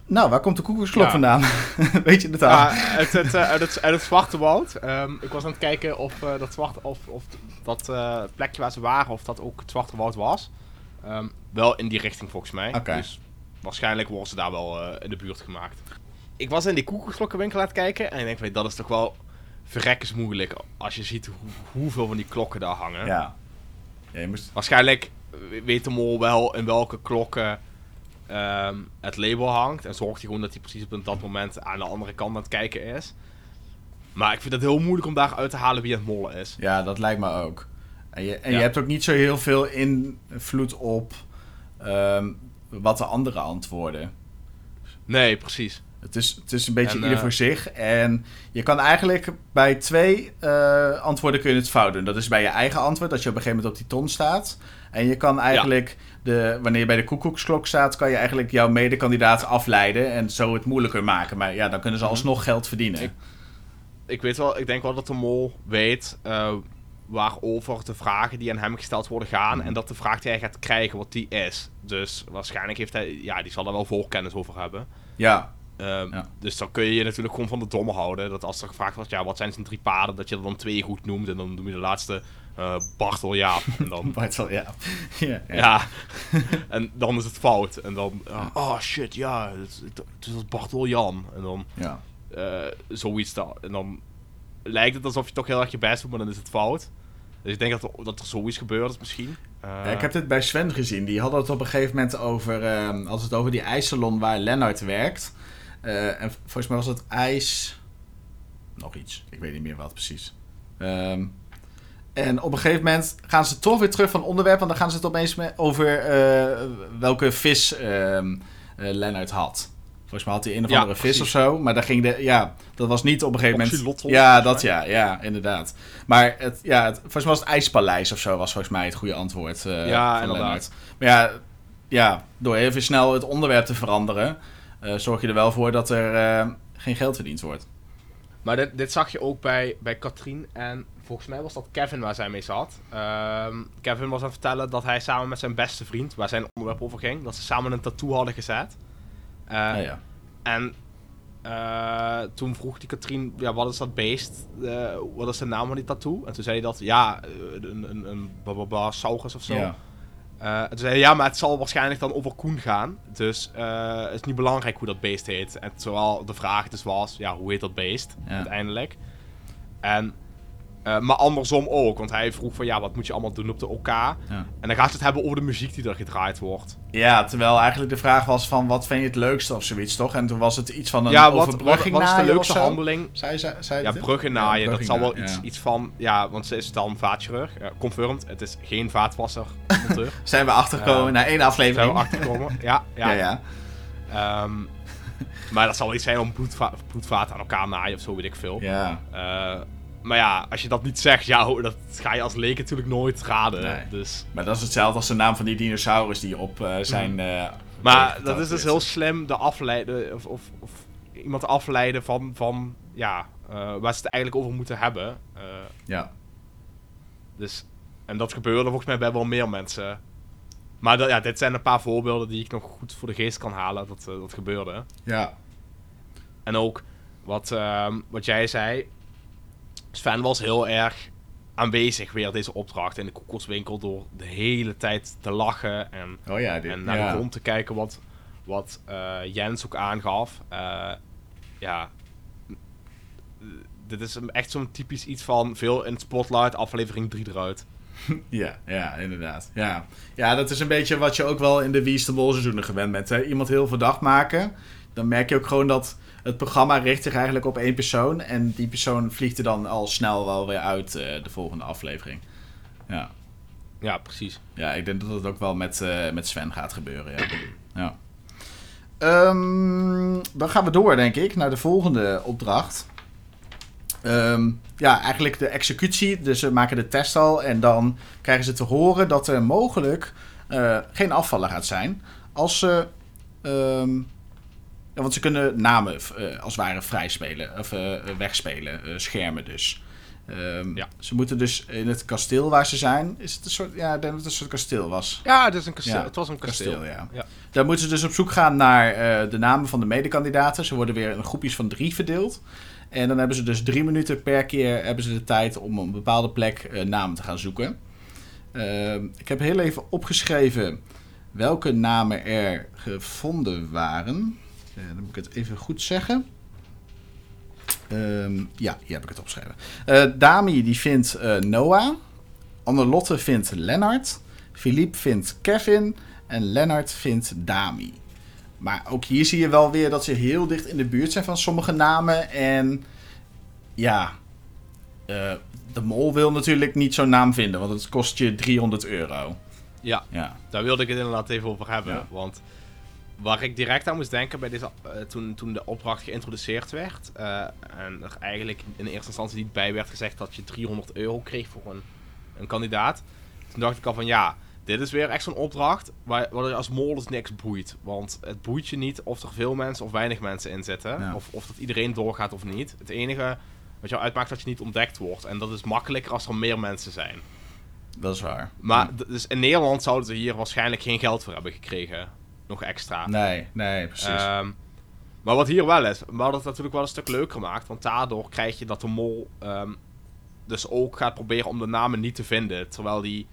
S2: Nou, waar komt de koekoeksklok
S3: Ja.
S2: vandaan? *laughs* weet je het al?
S3: Ja, uit, het, uit, het, uit het Zwarte Woud. Ehm, ik was aan het kijken of dat, zwarte, of, of dat plekje waar ze waren, of dat ook het Zwarte Woud was. Ehm, wel in die richting volgens mij.
S2: Oké.
S3: Dus waarschijnlijk worden ze daar wel eh, in de buurt gemaakt. Ik was in die koekoeksklokkenwinkel aan het kijken en ik denk, weet, dat is toch wel verrekkers moeilijk als je ziet hoe- hoeveel van die klokken daar hangen.
S2: ja. ja je moest...
S3: Waarschijnlijk weet de mol wel in welke klokken ehm, het label hangt. En zorgt hij gewoon dat hij precies op dat moment aan de andere kant aan het kijken is. Maar ik vind het heel moeilijk om daar uit te halen wie het mollen is.
S2: Ja, dat lijkt me ook. En, je, en
S3: Ja.
S2: je hebt ook niet zo heel veel invloed op ehm, wat de andere antwoorden.
S3: Nee, precies.
S2: Het is, het is een beetje
S3: En,
S2: ieder
S3: eh,
S2: voor zich. En je kan eigenlijk bij twee eh, antwoorden kun je het fout doen. Dat is bij je eigen antwoord, dat je op een gegeven moment op die ton staat. En je kan eigenlijk, de, wanneer je bij de koekoeksklok staat, kan je eigenlijk jouw medekandidaat afleiden en zo het moeilijker maken. Maar ja, dan kunnen ze
S3: Mhm.
S2: alsnog geld verdienen.
S3: Ik- Ik weet wel, ik denk wel dat de mol weet eh, waarover de vragen die aan hem gesteld worden gaan.
S2: Mhm.
S3: En dat de vraag die hij gaat krijgen, wat die is. Dus waarschijnlijk heeft hij, ja, die zal er wel voorkennis over hebben.
S2: Ja,
S3: Ehm,
S2: Ja.
S3: Dus dan kun je je natuurlijk gewoon van de domme houden. Dat als er gevraagd wordt, ja, wat zijn zijn drie paarden, dat je er dan twee goed noemt. En dan noem je de laatste eh Bartel Jaap. En dan, *laughs*
S2: Bartel, *laughs* ja. ja, ja. *laughs*
S3: en dan is het fout. En dan, ah, oh shit, ja, het, is Bartel Jan. En dan
S2: ja.
S3: eh, zoiets dan. En dan lijkt het alsof je toch heel erg je best doet, maar dan is het fout. Dus ik denk dat er, dat er zoiets gebeurd is misschien. Eh,
S2: ik heb dit bij Sven gezien. Die hadden het op een gegeven moment over... ehm, als het over die ijssalon waar Lennart werkt. Eh, en volgens mij was het ijs... Nog iets. Ik weet niet meer wat precies. Ehm, en op een gegeven moment gaan ze toch weer terug van onderwerp. Want dan gaan ze het opeens over eh, welke vis ehm eh, Lennart had. Volgens mij had hij een of
S3: Ja,
S2: andere vis of zo. Maar daar ging de... Ja, dat was niet op een gegeven moment...
S3: Oxylotl,
S2: Ja, dat ja. Ja, inderdaad. Maar het, ja, het, volgens mij was het ijspaleis of zo. Was volgens mij het goede antwoord eh,
S3: Ja, inderdaad.
S2: Lennart. Maar ja, ja, door even snel het onderwerp te veranderen... eh, zorg je er wel voor dat er eh, geen geld verdiend wordt.
S3: Maar dit, dit zag je ook bij, bij Katrien. En volgens mij was dat Kevin waar zij mee zat. Ehm, Kevin was aan het vertellen dat hij samen met zijn beste vriend, waar zijn onderwerp over ging, dat ze samen een tattoo hadden gezet. Eh,
S2: Ja, ja.
S3: En eh, toen vroeg die Katrien, ja, wat is dat beest? Eh, wat is de naam van die tattoo? En toen zei hij dat, ja, een, een, een bababa saurus of zo.
S2: Ja.
S3: En toen zei hij, ja, maar het zal waarschijnlijk dan over Koen gaan. Dus het is niet belangrijk hoe dat beest heet. En terwijl de vraag dus was, ja, hoe heet dat beest
S2: Ja.
S3: uiteindelijk? En, eh, maar andersom ook, want hij vroeg van, ja, wat moet je allemaal doen op de OK?
S2: Ja.
S3: En dan gaat het hebben over de muziek die er gedraaid wordt.
S2: Ja, terwijl eigenlijk de vraag was van wat vind je het leukste of zoiets, toch? En toen was het iets van een
S3: ja, wat, wat,
S2: overbrugging
S3: wat is de leukste handeling
S2: Zij, zij, zij
S3: Ja, bruggen
S2: Ja,
S3: naaien, dat zal wel iets,
S2: ja.
S3: iets van... Ja, want ze is dan vaatchirurg. Ja, confirmed, het is geen vaatwasser. *laughs* monteur.
S2: Zijn we achtergekomen
S3: Ja.
S2: na één
S3: Zijn
S2: aflevering?
S3: we achtergekomen. Ja, ja.
S2: ja, ja.
S3: Ehm, maar dat zal wel iets zijn om bloedva bloedvaten aan elkaar naaien of zo, weet ik veel.
S2: Ja.
S3: Eh, maar ja, als je dat niet zegt, ja, dat ga je als leek natuurlijk nooit raden.
S2: Nee.
S3: Dus.
S2: Maar dat is hetzelfde als de naam van die dinosaurus die op eh, zijn... eh,
S3: Mhm. Maar
S2: tegen
S3: dat is dus heel slim, de afleiden, of, of, of iemand afleiden van, van ja, eh, waar ze het eigenlijk over moeten hebben. Eh,
S2: Ja.
S3: Dus, en dat gebeurde volgens mij bij wel meer mensen. Maar dat, ja, dit zijn een paar voorbeelden die ik nog goed voor de geest kan halen. Dat, eh, dat gebeurde.
S2: Ja.
S3: En ook wat, ehm, wat jij zei. Sven was heel erg aanwezig weer deze opdracht in de koekoekswinkel. Door de hele tijd te lachen en,
S2: Oh ja, dit,
S3: en naar
S2: ja.
S3: de grond te kijken. Wat, wat eh, Jens ook aangaf. Eh, ja. Dit is echt zo'n typisch iets van veel in het spotlight, aflevering 3 eruit. *laughs*
S2: Ja, ja, inderdaad. Ja. ja, dat is een beetje wat je ook wel in de Wie is de Mol seizoenen gewend bent. Hè? Iemand heel verdacht maken. Dan merk je ook gewoon dat het programma richt zich eigenlijk op één persoon. En die persoon vliegt er dan al snel wel weer uit eh, de volgende aflevering. Ja.
S3: Ja, precies.
S2: Ja, ik denk dat het ook wel met, eh, met Sven gaat gebeuren. Ja. ja. Ehm, dan gaan we door, denk ik, naar de volgende opdracht. Ehm, ja, eigenlijk de executie. Dus ze maken de test al en dan krijgen ze te horen dat er mogelijk eh, geen afvallen gaat zijn. Als ze. ehm, ja, want ze kunnen namen eh, als het ware vrijspelen, of eh, wegspelen, eh, schermen dus. Ehm,
S3: Ja.
S2: Ze moeten dus in het kasteel waar ze zijn. Is het een soort. Ja, ik denk dat het een soort kasteel was.
S3: Ja, het, is een kasteel.
S2: Ja,
S3: het was een kasteel.
S2: ja.
S3: Ja.
S2: Daar moeten ze dus op zoek gaan naar de namen van de medekandidaten. Ze worden weer in groepjes van drie verdeeld. En dan hebben ze dus drie minuten per keer hebben ze de tijd om op een bepaalde plek namen te gaan zoeken. Ehm, ik heb heel even opgeschreven welke namen er gevonden waren. Eh, dan moet ik het even goed zeggen. Ehm, ja, hier heb ik het opgeschreven. Eh, Dami die vindt eh, Noah. Annelotte vindt Lennart. Philippe vindt Kevin. En Lennart vindt Dami. Maar ook hier zie je wel weer dat ze heel dicht in de buurt zijn van sommige namen. En ja, de mol wil natuurlijk niet zo'n naam vinden, want het kost je 300 euro.
S3: Ja,
S2: Ja,
S3: daar wilde ik het inderdaad even over hebben.
S2: Ja.
S3: Want waar ik direct aan moest denken bij deze, eh, toen, toen de opdracht geïntroduceerd werd. eh, en er eigenlijk in eerste instantie niet bij werd gezegd dat je 300 euro kreeg voor een, een kandidaat. Toen dacht ik al van ja, dit is weer echt zo'n opdracht waar, waar je als mol dus niks boeit. Want het boeit je niet of er veel mensen of weinig mensen in zitten.
S2: Ja.
S3: Of, of dat iedereen doorgaat of niet. Het enige wat jou uitmaakt dat je niet ontdekt wordt. En dat is makkelijker als er meer mensen zijn.
S2: dat is waar.
S3: Maar dus in Nederland zouden ze hier waarschijnlijk geen geld voor hebben gekregen. Nog extra.
S2: Nee, nee, precies.
S3: Ehm, maar wat hier wel is, maar dat het natuurlijk wel een stuk leuker maakt. Want daardoor krijg je dat de mol ehm, dus ook gaat proberen om de namen niet te vinden. Terwijl die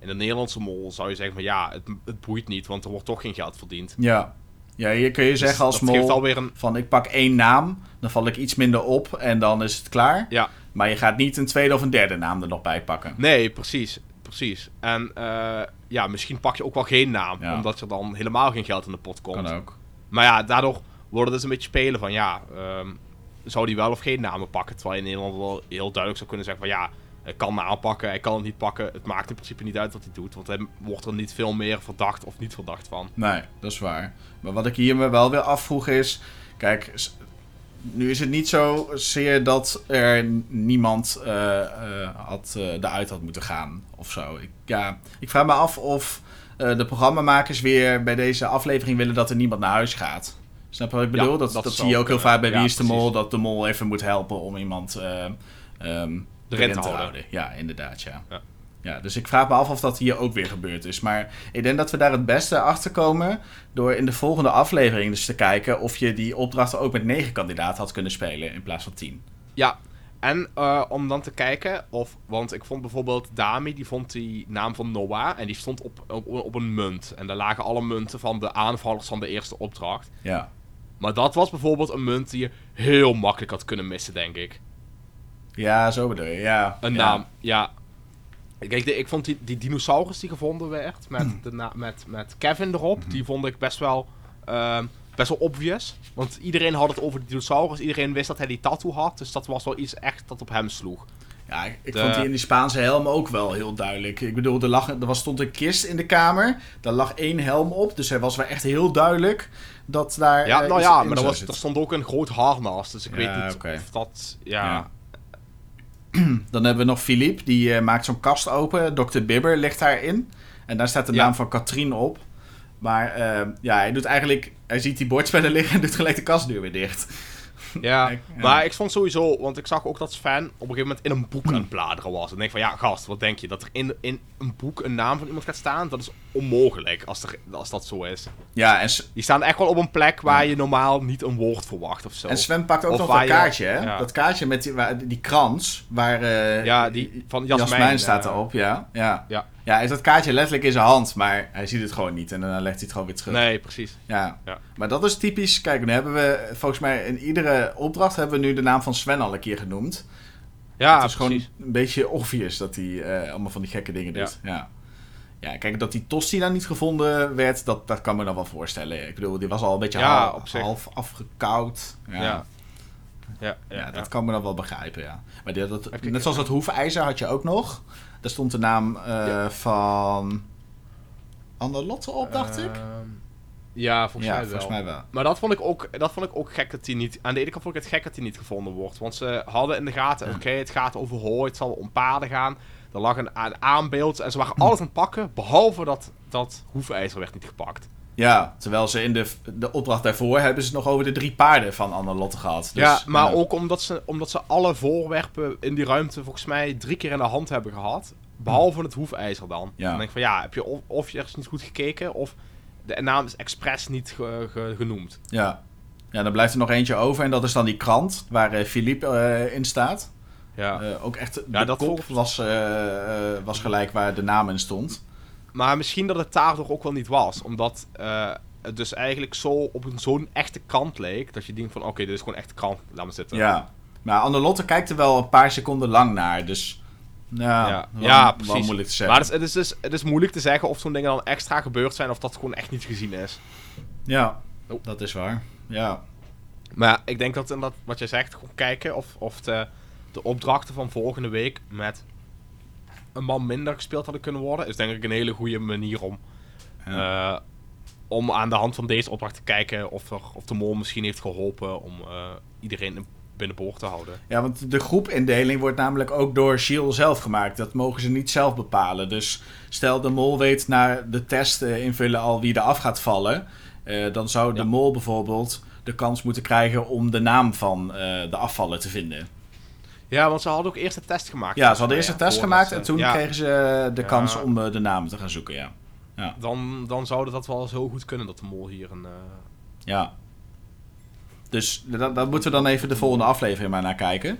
S3: in de Nederlandse mol zou je zeggen van ja, het, het boeit niet, want er wordt toch geen geld verdiend.
S2: ja. ja, hier kun je
S3: Dus
S2: zeggen als mol
S3: alweer een...
S2: van ik pak één naam, dan val ik iets minder op en dan is het klaar.
S3: Ja,
S2: Maar je gaat niet een tweede of een derde naam er nog bij pakken.
S3: nee, precies. Precies. En eh, ja, misschien pak je ook wel geen naam,
S2: Ja.
S3: omdat er dan helemaal geen geld in de pot komt.
S2: Kan ook.
S3: Maar ja, daardoor worden dus een beetje spelen van ja, ehm, zou die wel of geen namen pakken? Terwijl je in Nederland wel heel duidelijk zou kunnen zeggen van ja, hij kan naam pakken, hij kan het niet pakken. Het maakt in principe niet uit wat hij doet, want hij wordt er niet veel meer verdacht of niet verdacht van.
S2: Nee, dat is waar. Maar wat ik hier me wel weer afvroeg is... Kijk, nu is het niet zo zeer dat er niemand eh, eh, had, eh, eruit had moeten gaan of zo. Ik, ja, ik vraag me af of de programmamakers weer bij deze aflevering willen dat er niemand naar huis gaat. Snap je wat ik
S3: Ja,
S2: bedoel? dat
S3: dat
S2: zie je ook heel vaak bij
S3: Ja,
S2: Wie is de Mol.
S3: precies.
S2: Dat de mol even moet helpen om iemand eh, ehm, erin
S3: te houden.
S2: Ja, inderdaad, ja.
S3: Ja.
S2: Ja, dus ik vraag me af of dat hier ook weer gebeurd is. Maar ik denk dat we daar het beste achter komen door in de volgende aflevering dus te kijken of je die opdrachten ook met negen kandidaten had kunnen spelen in plaats van tien.
S3: Ja, en eh, om dan te kijken of, want ik vond bijvoorbeeld Dami, die vond die naam van Noah en die stond op, op, op een munt. En daar lagen alle munten van de aanvallers van de eerste opdracht.
S2: Ja.
S3: Maar dat was bijvoorbeeld een munt die je heel makkelijk had kunnen missen, denk ik.
S2: Ja, zo bedoel je. Ja.
S3: Een
S2: ja.
S3: naam, ja. Kijk, de- ik vond die, die dinosaurus die gevonden werd met, de na- met, met Kevin erop, die vond ik best wel, ehm, best wel obvious. Want iedereen had het over de dinosaurus, iedereen wist dat hij die tattoo had, dus dat was wel iets echt dat op hem sloeg.
S2: Ja, ik,
S3: De-
S2: vond die in die Spaanse helm ook wel heel duidelijk. Ik bedoel, er, lag, er was, stond een kist in de kamer. Daar lag één helm op. Dus er was wel echt heel duidelijk dat daar.
S3: Ja,
S2: eh,
S3: nou ja, maar er, was, er stond ook een groot harnas, dus ik
S2: Ja,
S3: weet niet of dat, ja...
S2: Ja. *clears throat* Dan hebben we nog Philippe, die eh, maakt zo'n kast open. Dr. Bibber ligt daarin. En daar staat de
S3: Ja.
S2: naam van Katrien op. Maar eh, ja, hij doet eigenlijk... Hij ziet die bordspellen *laughs* liggen en doet gelijk de kastdeur weer dicht. *laughs*
S3: Ja, maar ik vond sowieso, want ik zag ook dat Sven op een gegeven moment in een boek
S2: Hmm.
S3: aan het bladeren was. En ik denk van, ja gast, wat denk je? Dat er in, in een boek een naam van iemand gaat staan? Dat is onmogelijk als, er, als dat zo is.
S2: Ja, en,
S3: Die staan echt wel op een plek waar je normaal niet een woord verwacht of zo.
S2: en Sven pakt ook
S3: Of
S2: nog dat
S3: je-
S2: kaartje, hè?
S3: ja.
S2: Dat kaartje met die, waar- die krans, waar... eh,
S3: Ja, die van
S2: Jasmijn,
S3: Jasmijn,
S2: staat
S3: eh,
S2: erop, ja. Ja.
S3: Ja.
S2: ja, heeft dat kaartje letterlijk in zijn hand, maar hij ziet het gewoon niet. En dan legt hij het gewoon weer terug.
S3: Nee, precies.
S2: Ja.
S3: Ja.
S2: maar dat is typisch. Kijk, nu hebben we volgens mij in iedere opdracht hebben we nu de naam van Sven al een keer genoemd.
S3: Ja,
S2: het is gewoon
S3: precies.
S2: een beetje obvious dat hij eh, allemaal van die gekke dingen doet. Ja. ja. kijk, dat die Tosti dan niet gevonden werd, dat, dat kan me dan wel voorstellen. Ik bedoel, die was al een beetje
S3: Ja,
S2: half, afgekoud. Ja.
S3: Ja.
S2: Ja. Dat kan me dan wel begrijpen, ja. Maar die- dat, net zoals dat hoefijzer had je ook nog. Daar stond de naam eh, van Anne Lotte op, dacht ik.
S3: Ehm, Ja, volgens
S2: ja,
S3: mij wel.
S2: volgens mij wel.
S3: Maar dat vond, ik ook, dat vond ik ook gek dat hij niet... Aan de ene kant vond ik het gek dat hij niet gevonden wordt. Want ze hadden in de gaten,
S2: Ja.
S3: oké, het gaat over hooi, het zal om paarden gaan. Er lag een, een aanbeeld en ze waren alles aan het pakken, behalve dat, dat hoefijzer werd niet gepakt.
S2: Ja, terwijl ze in de, de opdracht daarvoor hebben ze het nog over de drie paarden van Anne Lotte gehad. Dus,
S3: ja, maar
S2: ja.
S3: ook omdat ze, omdat ze alle voorwerpen in die ruimte volgens mij drie keer in de hand hebben gehad. Behalve het hoefijzer dan.
S2: Ja.
S3: Dan denk ik van ja, heb je of, of je ergens niet goed gekeken, of de naam is expres niet ge- ge- genoemd.
S2: Ja. ja, dan blijft er nog eentje over en dat is dan die krant waar eh, Philippe eh, in staat.
S3: Ja.
S2: Eh, ook echt, de
S3: Ja, dat
S2: kop was, eh, eh, was gelijk waar de naam in stond.
S3: Maar misschien dat het daardoor ook wel niet was. Omdat eh, het dus eigenlijk zo op een zo'n echte krant leek. Dat je denkt van oké, dit is gewoon echt krant. Laat me zitten.
S2: Ja, maar Anne Lotte kijkt er wel een paar seconden lang naar, dus... Ja,
S3: Ja,
S2: wel-
S3: ja,
S2: wel
S3: precies.
S2: moeilijk te zeggen.
S3: Maar het is, het, is dus, het is moeilijk te zeggen of zo'n dingen dan extra gebeurd zijn. Of dat gewoon echt niet gezien is.
S2: Ja,
S3: Oh.
S2: dat is waar. Ja,
S3: Maar ik denk dat inderdaad wat jij zegt, gewoon kijken of, of de, de opdrachten van volgende week met een man minder gespeeld hadden kunnen worden, is denk ik een hele goede manier om,
S2: Ja.
S3: eh, om aan de hand van deze opdracht te kijken of, er, of de mol misschien heeft geholpen om eh, iedereen binnenboord te houden.
S2: Ja, want de groepindeling wordt namelijk ook door Shield zelf gemaakt. Dat mogen ze niet zelf bepalen. Dus stel de mol weet na de test eh, invullen al wie er af gaat vallen. eh, dan zou de
S3: Ja.
S2: mol bijvoorbeeld de kans moeten krijgen om de naam van eh, de afvaller te vinden.
S3: Ja, want ze hadden ook eerst een test gemaakt.
S2: Ja, ze hadden eerst een
S3: Ja,
S2: test gemaakt
S3: ze-
S2: en toen
S3: ja,
S2: kregen ze de
S3: Ja.
S2: kans om de namen te gaan zoeken. Ja,
S3: Dan, dan zou dat wel eens heel goed kunnen dat de mol hier een... eh,
S2: ja. Dus daar daar moeten we dan even de volgende aflevering maar naar kijken.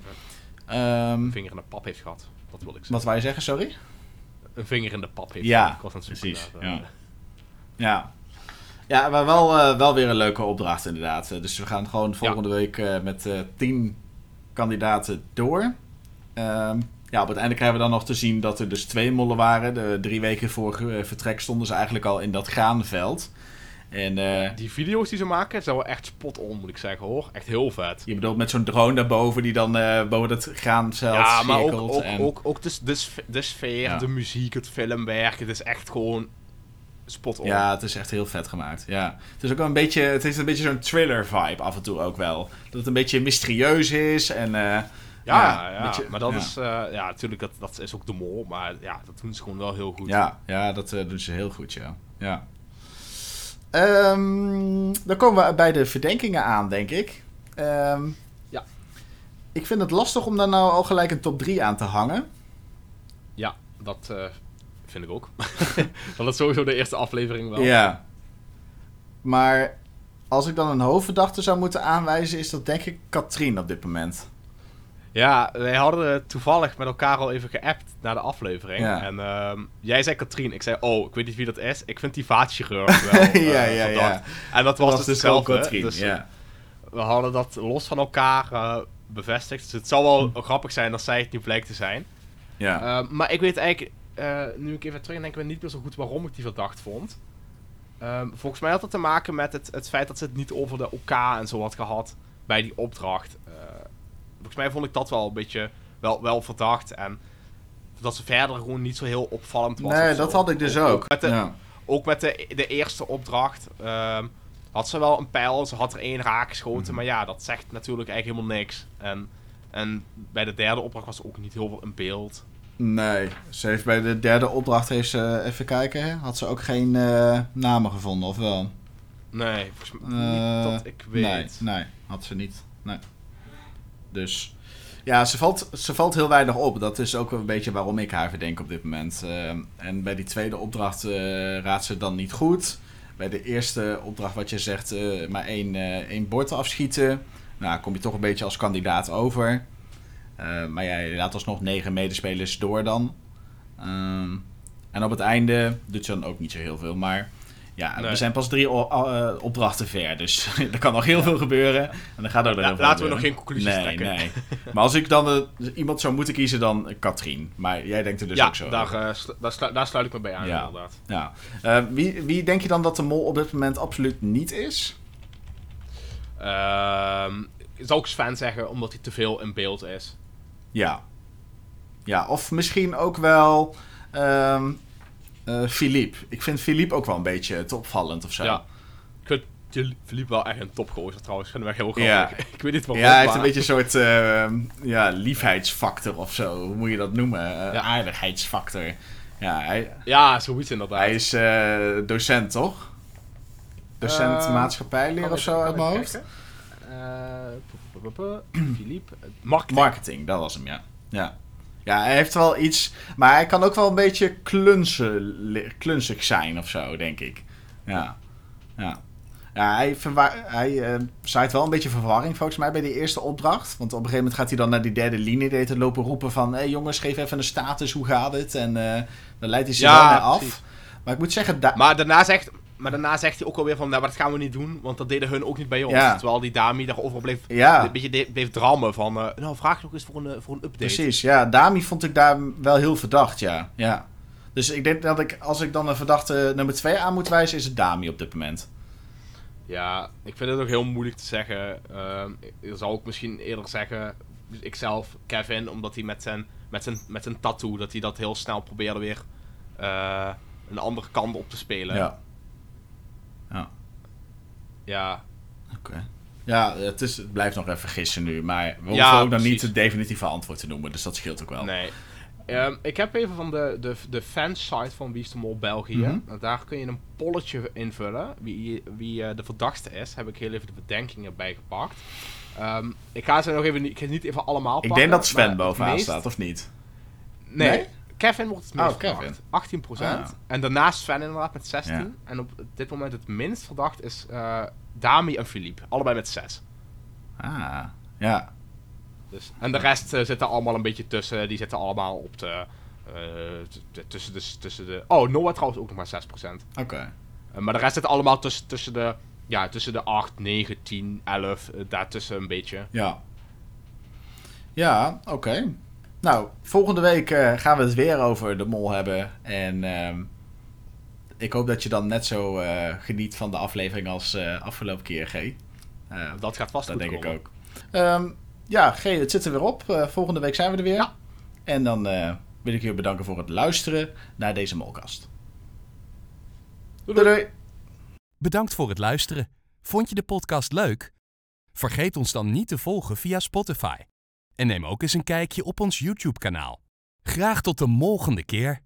S2: Ehm,
S3: vinger in de pap heeft gehad. Dat wil ik zeggen.
S2: wat wou je zeggen, sorry?
S3: Een vinger in de pap heeft
S2: Ja,
S3: gehad. Ik was aan het zoeken
S2: precies,
S3: eh,
S2: ja. Ja. Ja, maar wel, eh, wel weer een leuke opdracht inderdaad. Eh, Dus we gaan gewoon volgende week met tien kandidaten door. Ehm, ja, op het einde krijgen we dan nog te zien dat er dus twee mollen waren. De drie weken voor vertrek stonden ze eigenlijk al in dat graanveld. En eh,
S3: Die video's die ze maken, zijn wel echt spot on, moet ik zeggen hoor. Echt heel vet.
S2: je bedoelt met zo'n drone daarboven die dan eh, boven het graanveld
S3: Ja, maar ook, ook,
S2: en-
S3: ook, ook de, sfeer,
S2: Ja.
S3: de muziek, het filmwerk. Het is echt gewoon spot on.
S2: Ja, het is echt heel vet gemaakt. Ja. Het is ook wel een beetje, het is een beetje zo'n thriller vibe af en toe ook wel. Dat het een beetje mysterieus is en eh,
S3: ja,
S2: ja,
S3: ja,
S2: beetje-
S3: maar dat
S2: ja.
S3: is, ja, natuurlijk, dat, dat is ook de mol. Maar ja, dat doen ze gewoon wel heel goed.
S2: ja, ja, dat doen ze heel goed, ja. ja. Ehm, dan komen we bij de verdenkingen aan, denk ik. Ehm,
S3: Ja.
S2: Ik vind het lastig om daar nou al gelijk een top 3 aan te hangen.
S3: Ja, dat eh, vind ik ook. *laughs* dat is sowieso de eerste aflevering wel.
S2: Ja. Maar als ik dan een hoofdverdachte zou moeten aanwijzen, is dat denk ik Katrien op dit moment.
S3: Ja, wij hadden toevallig met elkaar al even geappt naar de aflevering.
S2: Ja.
S3: En ehm, jij zei Katrien. Ik zei, oh, ik weet niet wie dat is. Ik vind die vaatchirurg wel *laughs* eh,
S2: ja, ja, ja.
S3: En dat was,
S2: Dat
S3: dus
S2: wel
S3: hetzelfde.
S2: Katrien,
S3: dus
S2: ja.
S3: we hadden dat los van elkaar eh, bevestigd. Dus het zou wel grappig zijn als zij het nu blijkt te zijn.
S2: ja.
S3: Eh, maar ik weet eigenlijk, eh, nu ik even terug denk, ik niet meer zo goed waarom ik die verdacht vond. Ehm, volgens mij had het te maken met het, het feit dat ze het niet over de OK en zo had gehad bij die opdracht. Volgens mij vond ik dat wel een beetje wel, wel verdacht. En dat ze verder gewoon niet zo heel opvallend was.
S2: nee, dat had ik dus ook.
S3: Met de,
S2: Ja.
S3: ook met de, de eerste opdracht ehm, had ze wel een pijl. Ze had er één raak geschoten.
S2: Mhm.
S3: Maar ja, dat zegt natuurlijk eigenlijk helemaal niks. En, en bij de derde opdracht was ook niet heel veel in beeld.
S2: Nee, ze heeft bij de derde opdracht, heeft ze, even kijken, hè, had ze ook geen eh, namen gevonden, of wel?
S3: Nee, volgens mij
S2: Eh,
S3: niet dat ik weet.
S2: Nee, nee, had ze niet. Nee. Dus, ja, ze valt, ze valt heel weinig op. Dat is ook een beetje waarom ik haar verdenk op dit moment. Eh, en bij die tweede opdracht eh, raadt ze dan niet goed. Bij de eerste opdracht, wat je zegt, eh, maar één, één bord afschieten. Nou, kom je toch een beetje als kandidaat over. Maar ja, laat alsnog negen medespelers door dan. Ehm, en op het einde doet ze dan ook niet zo heel veel. Maar Ja,
S3: Nee.
S2: we zijn pas drie eh, opdrachten ver, dus *laughs* er kan nog heel veel gebeuren. En dan gaat ook veel
S3: laten we nog geen conclusies
S2: nee,
S3: trekken.
S2: Nee, *laughs* Maar als ik dan eh, iemand zou moeten kiezen, dan eh, Katrien. Maar jij denkt er dus
S3: ja,
S2: ook zo
S3: daar, daar, slu- daar sluit ik me bij aan,
S2: Ja.
S3: inderdaad.
S2: Ja. Wie, wie denk je dan dat de mol op dit moment absoluut niet is?
S3: Ehm, zou ik Sven zeggen, omdat hij te veel in beeld is.
S2: Ja. Ja, of misschien ook wel ehm eh, Philippe. Ik vind Philippe ook wel een beetje te opvallend of zo.
S3: Ja. Ik vind Philippe wel echt een topgozer trouwens. Ik vind hem echt heel
S2: Ja.
S3: grappig. *laughs* Ik weet niet waarom,
S2: Ja, hij heeft een beetje een soort ehm, ja, liefheidsfactor of zo. Hoe moet je dat noemen? Eh,
S3: Ja.
S2: Aardigheidsfactor. Ja, hij,
S3: Ja, zoiets inderdaad.
S2: hij is eh, docent, toch? Docent
S3: Eh,
S2: maatschappijleer of zo uit
S3: ik
S2: mijn hoofd.
S3: Eh, *clicks tongue* Philippe. *clicks tongue* Marketing.
S2: Marketing, dat was hem, ja. ja. Ja, hij heeft wel iets... Maar hij kan ook wel een beetje klunzig zijn of zo, denk ik. Ja. Ja. Ja, hij, hij eh, zaait wel een beetje verwarring volgens mij bij die eerste opdracht. Want op een gegeven moment gaat hij dan naar die derde linie deed te lopen roepen van... Hé hey jongens, geef even een status, hoe gaat het? En eh, dan leidt hij ze
S3: Ja,
S2: wel naar af.
S3: precies.
S2: Maar ik moet zeggen... da-
S3: Maar daarna zegt... Maar daarna zegt hij ook alweer van, nou, maar dat gaan we niet doen, want dat deden hun ook niet bij ons.
S2: Ja.
S3: Terwijl die dame daarover bleef,
S2: Ja.
S3: een beetje de- bleef drammen van, eh, nou, vraag nog eens voor een, eh, voor een update.
S2: Precies, ja. Dami vond ik daar wel heel verdacht, ja. ja. Dus ik denk dat ik, als ik dan een verdachte nummer 2 aan moet wijzen, is het Dami op dit moment.
S3: Ja, ik vind het ook heel moeilijk te zeggen. Ehm ik zou ook misschien eerder zeggen, ikzelf, Kevin, omdat hij met zijn, met zijn, met zijn tattoo, dat hij dat heel snel probeerde weer eh, een andere kant op te spelen.
S2: Ja. Ja.
S3: Ja,
S2: Oké. Ja, het, is, het blijft nog even gissen nu, maar we hoeven
S3: Ja,
S2: ook nog niet het definitieve antwoord te noemen, dus dat scheelt ook wel.
S3: nee. Ehm, ik heb even van de, de, de fansite van Wie is de Mol België.
S2: Mhm.
S3: Daar kun je een polletje invullen. Wie, wie eh, de verdachte is. Heb ik heel even de bedenkingen bij gepakt. Ehm, ik ga ze nog even niet, ik ga niet even allemaal
S2: Ik denk dat Sven bovenaan
S3: meest-
S2: staat, of niet?
S3: Nee.
S2: Nee?
S3: Kevin wordt het
S2: Oh,
S3: meest
S2: Kevin.
S3: verdacht. 18%.
S2: Ah.
S3: En daarnaast Sven inderdaad met 16.
S2: Ja.
S3: En op dit moment het minst verdacht is eh Dami en Philippe. Allebei met 6.
S2: Ah, ja.
S3: Dus, en de rest eh, zit er allemaal een beetje tussen. Die zitten allemaal op de... eh, tussen, de tussen de... Oh, Noah trouwens ook nog maar 6%.
S2: Oké.
S3: Maar de rest zit allemaal tussen, tussen de... Ja, tussen de 8, 9, 10, 11. eh, daartussen een beetje.
S2: Ja. Ja, oké. Nou, volgende week eh, gaan we het weer over de mol hebben. En ehm, ik hoop dat je dan net zo eh, geniet van de aflevering als eh, afgelopen keer, G. Eh,
S3: Dat gaat vast
S2: dat
S3: goed
S2: denk ik ook. Ehm, ja, G, het zit er weer op. Eh, volgende week zijn we er weer. En dan eh, wil ik je bedanken voor het luisteren naar deze molkast. Doei. doei.
S1: Bedankt voor het luisteren. Vond je de podcast leuk? Vergeet ons dan niet te volgen via Spotify. En neem ook eens een kijkje op ons YouTube-kanaal. Graag tot de volgende keer.